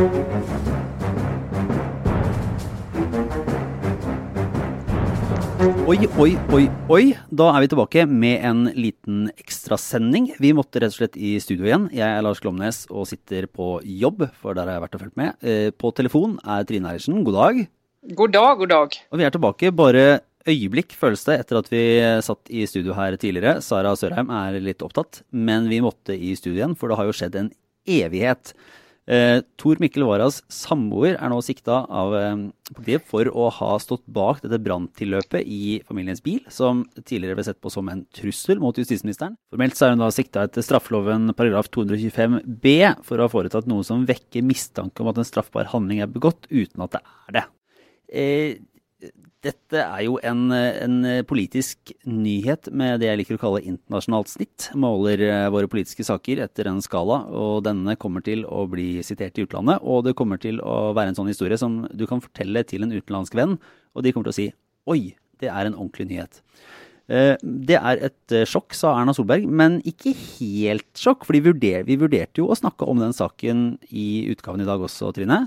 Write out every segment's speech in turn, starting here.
Oi, oi, oi, oi. Da er vi tilbake med en liten ekstrasending. Vi måtte rett og slett i studio igjen. Jeg er Lars Glomnes og sitter på jobb, for der har jeg vært og fulgt med. Eh, på telefon er Trine Eilertsen. God dag. God dag, god dag. Og vi er tilbake. Bare øyeblikk føles det etter at vi satt i studio her tidligere. Sara Sørheim er litt opptatt, men vi måtte i studio igjen, for det har jo skjedd en evighet. Eh, Tor Mikkel Waras samboer er nå sikta av eh, politiet for å ha stått bak dette branntilløpet i familiens bil, som tidligere ble sett på som en trussel mot justisministeren. Formelt så er hun da sikta etter straffeloven paragraf 225 b for å ha foretatt noe som vekker mistanke om at en straffbar handling er begått, uten at det er det. Eh, dette er jo en, en, politisk nyhet med det jeg liker å kalle internasjonalt snitt. Måler eh, våre politiske saker etter en skala, og denne kommer til å bli sitert i utlandet. Og det kommer til å være en sånn historie som du kan fortelle til en utenlandsk venn, og de kommer til å si oi, det er en ordentlig nyhet. Eh, det er et eh, sjokk, sa Erna Solberg, men ikke helt sjokk. For vi vurderte jo å snakke om den saken i utgaven i dag også, Trine?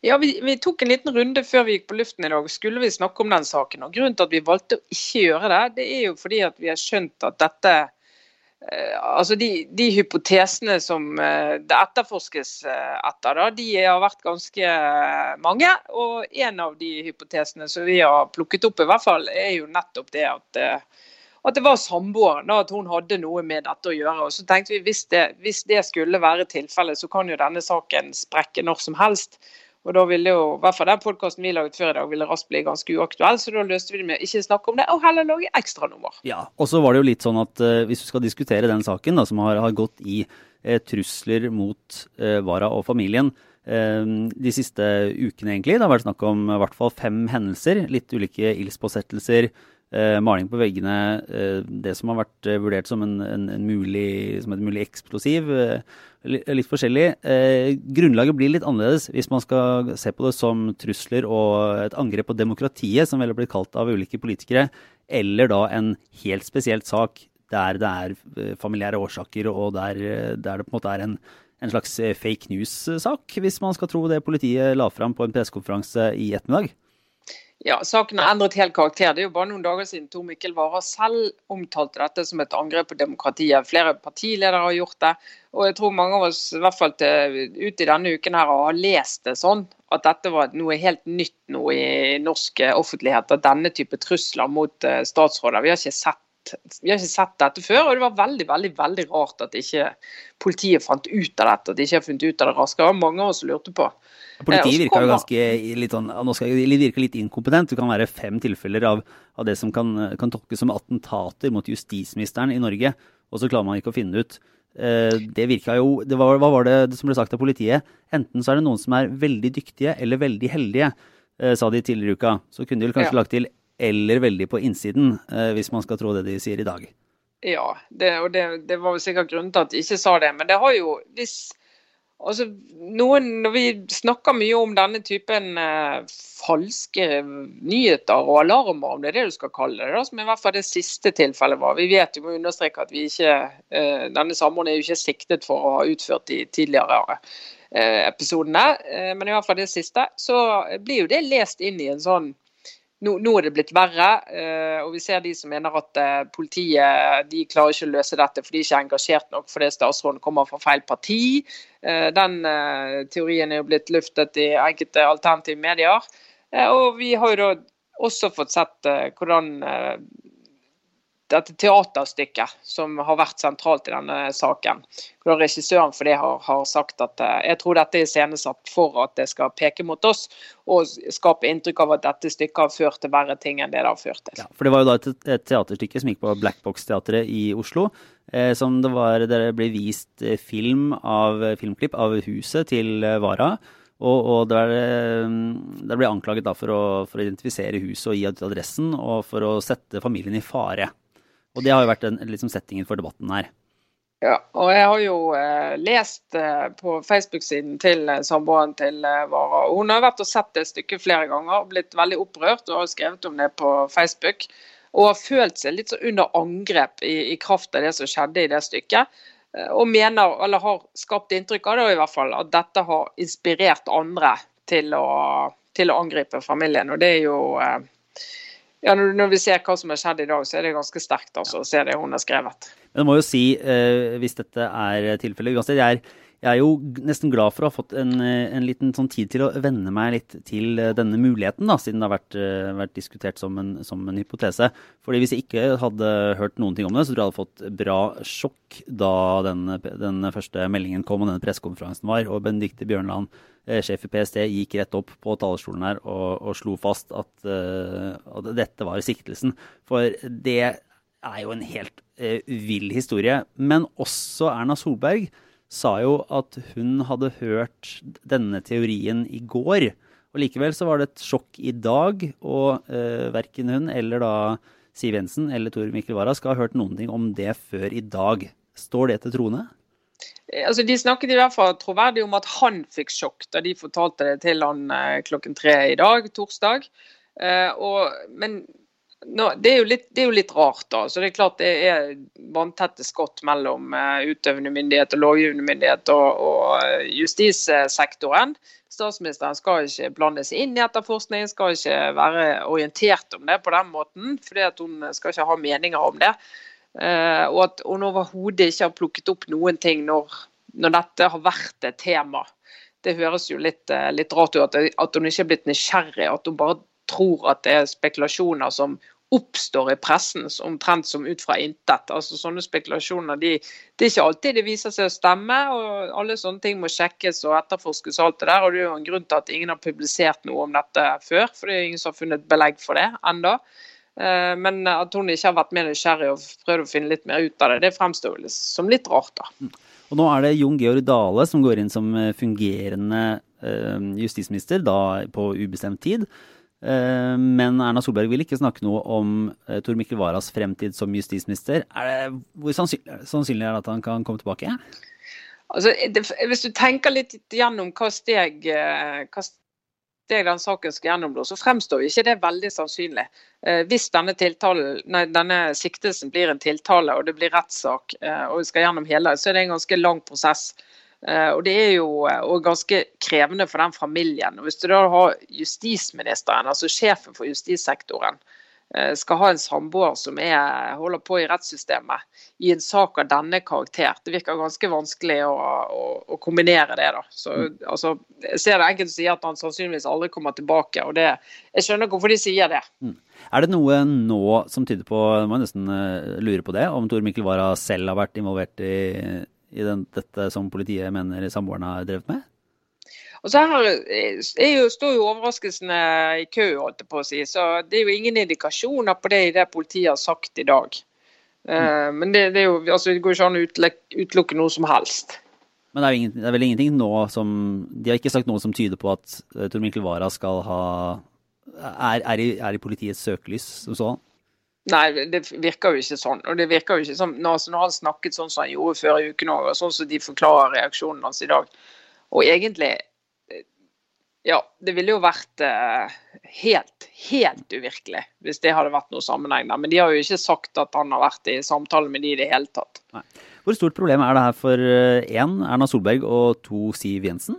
Ja, vi, vi, tok en liten runde før vi gikk på luften i dag. Skulle vi snakke om den saken? Og Grunnen til at vi valgte å ikke gjøre det, det er jo fordi at vi har skjønt at dette eh, Altså de, de, hypotesene som eh, det etterforskes eh, etter, da, de har vært ganske eh, mange. Og en av de hypotesene som vi har plukket opp, i hvert fall, er jo nettopp det at eh, at det var samboeren, at hun hadde noe med dette å gjøre. Og så tenkte vi hvis det, hvis det skulle være tilfellet, så kan jo denne saken sprekke når som helst. Og da ville jo, i hvert fall den podkasten vi laget før i dag, ville raskt bli ganske uaktuell, så da løste vi det med ikke snakke om det, og heller lage ekstranummer. Ja, og så var det jo litt sånn at uh, hvis du skal diskutere den saken, da, som har, har gått i uh, trusler mot uh, Vara og familien de siste ukene, egentlig, det har vært snakk om i hvert fall fem hendelser, litt ulike ildspåsettelser, Uh, maling på veggene, eh, det som har vært eh, vurdert som, en, en, en mulig, som et mulig eksplosiv. Litt, litt, forskjellig. grunnlaget blir litt annerledes hvis man skal se på det som trusler og et angrep på demokratiet, som vel har blitt kalt av ulike politikere, eller da en helt spesielt sak der det er familiære årsaker, og der, der det på en måte er en, en slags fake news-sak, hvis man skal tro det politiet la fram på en pressekonferanse i ettermiddag. Ja, Saken har endret helt karakter. Det er jo bare noen dager siden Tor Mikkel Wara selv omtalte dette som et angrep på demokratiet. Flere partiledere har gjort det. Og jeg tror mange av oss i hvert fall til, ut i denne uken her har lest det sånn at dette var noe helt nytt nå i norsk offentlighet. Denne type trusler mot eh, statsråder. Vi har ikke sett vi har ikke sett dette før, og det var veldig veldig, veldig rart at ikke politiet fant ut av dette. At de ikke har funnet ut av det raskere. Mange av oss lurte på. Politiet virka jo ganske litt sånn, virke litt inkompetent. Det kan være fem tilfeller av, av det som kan, kan, tolkes som attentater mot justisministeren i Norge, og så klarer man ikke å finne ut. Eh, det virka jo det var, Hva var det som ble sagt av politiet? Enten så er det noen som er veldig dyktige eller veldig heldige, eh, sa de tidligere i uka. Så kunne de vel kanskje ja. lagt til 'eller veldig på innsiden', eh, hvis man skal tro det de sier i dag. Ja, det, og det, det var jo sikkert grunnen til at de ikke sa det. Men det har jo hvis Altså, noen, når vi snakker mye om denne typen eh, falske nyheter og alarmer, om det er det du skal kalle det, da, som i hvert fall det siste tilfellet var. Vi vet jo, må understreke at vi ikke, eh, denne samboeren er jo ikke siktet for å ha utført de tidligere eh, episodene, eh, men i hvert fall det siste. Så blir jo det lest inn i en sånn nå, nå, er det blitt verre, eh, og vi ser de som mener at eh, politiet de klarer ikke å løse dette for de er ikke er engasjert nok fordi statsråden kommer fra feil parti. Eh, den teorien er jo blitt luftet i enkelte alternative medier. Og vi har jo da også fått sett hvordan dette teaterstykket som har vært sentralt i denne saken. Hvor regissøren for det har, har, sagt at eh, jeg tror dette er iscenesatt for at det skal peke mot oss, og skape inntrykk av at dette stykket har ført til verre ting enn det det har ført til. Ja, for Det var jo da et, et teaterstykke som gikk på Black Box-teatret i Oslo. Eh, som det var, der ble vist eh, film av, filmklipp av huset til eh, Vara. Og, og der, der, ble anklaget for å, for, å, identifisere huset og gi adressen, og for å sette familien i fare. Og det har jo vært en, liksom settingen for debatten her. Ja, og jeg har jo eh, lest eh, på Facebook-siden til eh, samboeren til eh, Vara. Hun har vært og sett det stykket flere ganger og blitt veldig opprørt og har skrevet om det på Facebook. Og har følt seg litt så under angrep i, i kraft av det som skjedde i det stykket. og mener, eller har skapt inntrykk av det i hvert fall, at dette har inspirert andre til å, til å angripe familien. Og det er jo ja, når, vi ser hva som har skjedd i dag, så er det ganske sterkt altså, å se det hun har skrevet. Men jeg må jo si, hvis dette er tilfellet uansett, jeg er jeg er jo nesten glad for å ha fått en, en liten sånn tid til å venne meg litt til eh, denne muligheten, da, siden det har vært, eh, vært diskutert som en, som en, hypotese. Fordi Hvis jeg ikke hadde hørt noen ting om det, så tror jeg hadde fått bra sjokk da den, den første meldingen kom og denne pressekonferansen var. Og Benedicte Bjørnland, eh, sjef i PST, gikk rett opp på talerstolen her og, og slo fast at, at, dette var siktelsen. For det er jo en helt vill historie. Men også Erna Solberg sa jo at hun hadde hørt denne teorien i går. Og Likevel så var det et sjokk i dag, og eh, verken hun eller da Siv Jensen eller Tor Mikkel Wara skal ha hørt noen ting om det før i dag. Står det til troende? Altså, de snakket i hvert fall troverdig om at han fikk sjokk da de fortalte det til han eh, klokken tre i dag, torsdag. Eh, og, men No, det, er litt, det, er jo litt, rart, da. Så det er klart det er vanntette skott mellom uh, utøvende myndighet og lovgivende myndighet og, og uh, justissektoren. Statsministeren skal ikke blande seg inn i etterforskning, skal ikke være orientert om det på den måten. fordi hun skal ikke ha meninger om det. Uh, og at hun overhodet ikke har plukket opp noen ting når, når, dette har vært et tema. Det høres jo litt, litt rart ut at, at hun ikke er blitt nysgjerrig. At hun bare tror at det er spekulasjoner som oppstår i pressen omtrent som ut fra intet. Altså Sånne spekulasjoner de, det er ikke alltid det viser seg å stemme. og Alle sånne ting må sjekkes og etterforskes. og alt Det der, og det er jo en grunn til at ingen har publisert noe om dette før. For det er ingen som har funnet belegg for det enda. Eh, men at hun ikke har vært mer nysgjerrig og prøvd å finne litt mer ut av det, det fremstår som litt rart. da. Mm. Og Nå er det Jon Georg Dale som går inn som fungerende eh, justisminister, da på ubestemt tid. Eh, men Erna Solberg vil ikke snakke noe om eh, Tor Mikkel Waras fremtid som justisminister. Hvor sannsynlig, sannsynlig, er det at han kan komme tilbake? Altså, det, hvis du tenker litt gjennom hva steg, eh, hva steg den saken skal gjennom, så fremstår ikke det veldig sannsynlig. Hvis denne, nei, denne, siktelsen blir en tiltale og det blir rettssak og vi skal gjennom hele, så er det en ganske lang prosess. Eh, og Det er jo og ganske krevende for den familien. Og Hvis du da har justisministeren, altså sjefen for justissektoren, eh, skal ha en samboer som er, holder på i rettssystemet i en sak av denne karakter. Det virker ganske vanskelig å, å, å kombinere det. da. Så, mm. altså, jeg ser det enkelte sier at han sannsynligvis aldri kommer tilbake. og det, Jeg skjønner hvorfor de sier det. Mm. Er det noe nå som tyder på, må jeg nesten eh, lure på det, om Tor Mikkel Wara selv har vært involvert i i den, dette som politiet mener samboerne har drevet med? Og så her jo, står jo overraskelsene i kø, holdt jeg på å si. Så det er jo ingen indikasjoner på det i det politiet har sagt i dag. Mm. men det, det, jo, altså, det, går ikke an å utelukke noe som helst. Men det er, ingen, det er, vel ingenting nå som De har ikke sagt noe som tyder på at uh, Tor Mikkel Wara skal ha er, er, i, er i politiets søkelys som sånn? Nei, det virker jo ikke sånn. Og det virker jo ikke sånn når, når han snakket sånn som han gjorde før i uken òg, og sånn som de forklarer reaksjonen hans i dag. Og egentlig eh, Ja, det ville jo vært eh, helt, helt uvirkelig hvis det hadde vært noe sammenheng der. Men de har jo ikke sagt at han har vært i samtale med de i det hele tatt. Nei. Hvor stort problem er det her for én, eh, Erna Solberg, og to, Siv Jensen?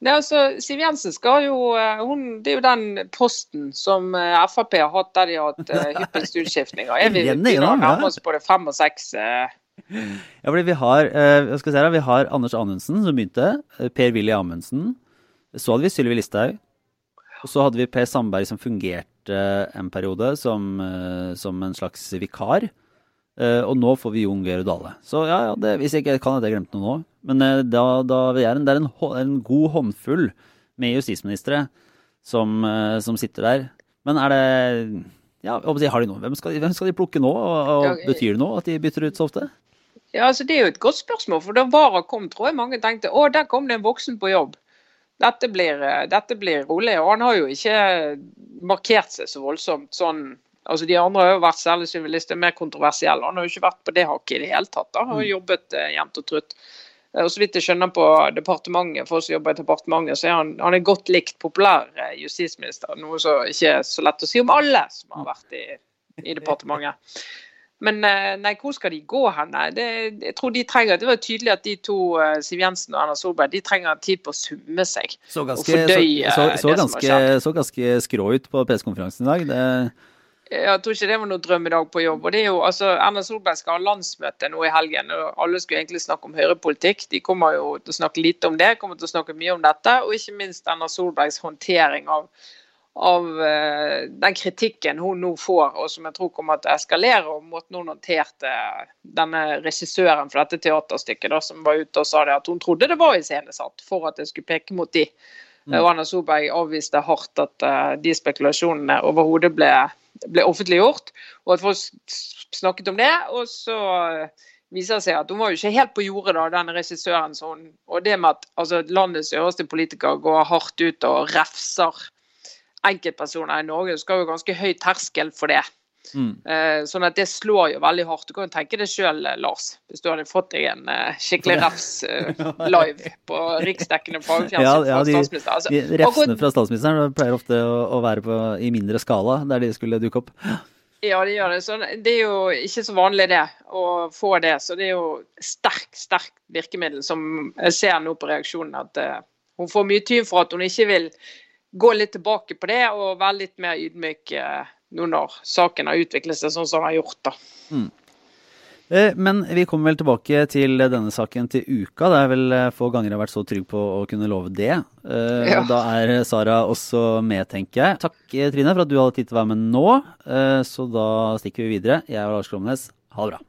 Det altså, Siv Jensen skal jo, eh, hun, det er jo den posten som eh, Frp har hatt der de har hatt uh, hyppigst utskiftninger. Jeg vil nærme oss på det fem og seks? Ja, fordi vi har, uh, skal her, vi har Anders Anundsen som begynte. Per-Willy Amundsen. Så hadde vi Sylvi Listhaug. Og så hadde vi Per Sandberg som fungerte en periode som, som en slags vikar. Uh, og nå får vi Jon Georg Dale. Så ja, ja det, hvis jeg ikke kan at jeg glemte noe nå. Men uh, da, da det er en, det er en, en, god håndfull med justisministre som, uh, som, sitter der. Men er det ja, Har de noe? Hvem skal, hvem skal de plukke nå? Og, og Betyr det noe at de bytter ut så ofte? Ja, altså Det er jo et godt spørsmål. For da Vara kom, tror jeg mange tenkte å, der kom det en voksen på jobb. Dette blir, dette blir rolig. Og han har jo ikke markert seg så voldsomt sånn Altså De andre har jo vært særlig sivilister, mer kontroversielle. Han har jo ikke vært på det hakket i det hele tatt. da, Han har mm. jobbet eh, jevnt og trutt. Eh, og så vidt jeg skjønner på departementet, for oss som jobber i departementet, så er han, han er godt likt populær eh, justisminister. Noe som ikke er så lett å si om alle som har vært i, i departementet. Men eh, nei, hvor skal de gå hen? Det, jeg tror de trenger, Det var tydelig at de to, Siv Jensen og Erna Solberg, de trenger tid på å summe seg. Så ganske, så, så, så, ganske, så ganske skrå ut på pressekonferansen i dag. Det jeg tror ikke det var noe drømmedag på jobb. og det er jo, altså, Erna Solberg skal ha landsmøte nå i helgen. og Alle skulle egentlig snakke om høyrepolitikk. De kommer jo til å snakke lite om det, kommer til å snakke mye om dette. Og ikke minst Erna Solbergs håndtering av, av uh, den kritikken hun nå får, og som jeg tror kommer til å eskalere. Og måten hun håndterte denne regissøren for dette teaterstykket, da, som var ute og sa det at hun trodde det var iscenesatt for at det skulle peke mot de. Mm. Og Erna Solberg avviste hardt at uh, de spekulasjonene overhodet ble ble offentliggjort, og at folk snakket om det. Og så viser det seg at hun var jo ikke helt på jordet, da, den regissøren. Hun, og det med at altså, landets øverste politikere går hardt ut og refser enkeltpersoner i Norge, skal jo ganske høy terskel for det. Mm. Uh, sånn at det slår jo veldig hardt. Du kan jo tenke det sjøl, Lars, hvis du hadde fått deg en uh, skikkelig refs live på riksdekkende fagfjernsyn ja, ja, fra statsministeren. Altså, de refsene fra statsministeren pleier ofte å, å være på, i mindre skala, der de skulle dukke opp. Ja, det gjør det. Så det er jo ikke så vanlig det, å få det. Så det er jo sterkt, sterkt virkemiddel som jeg ser nå på reaksjonen. At hun får mye tyv for at hun ikke vil gå litt tilbake på det og være litt mer ydmyk nå når saken har utviklet seg sånn som den har gjort. da. Mm. Eh, men vi kommer vel tilbake til denne saken til uka. Det er vel eh, få ganger jeg har vært så trygg på å kunne love det. Eh, ja. Da er Sara også med, tenker jeg. Takk Trine for at du hadde tid til å være med nå. Så da stikker vi videre. Jeg er Lars Klomnes. Ha det bra.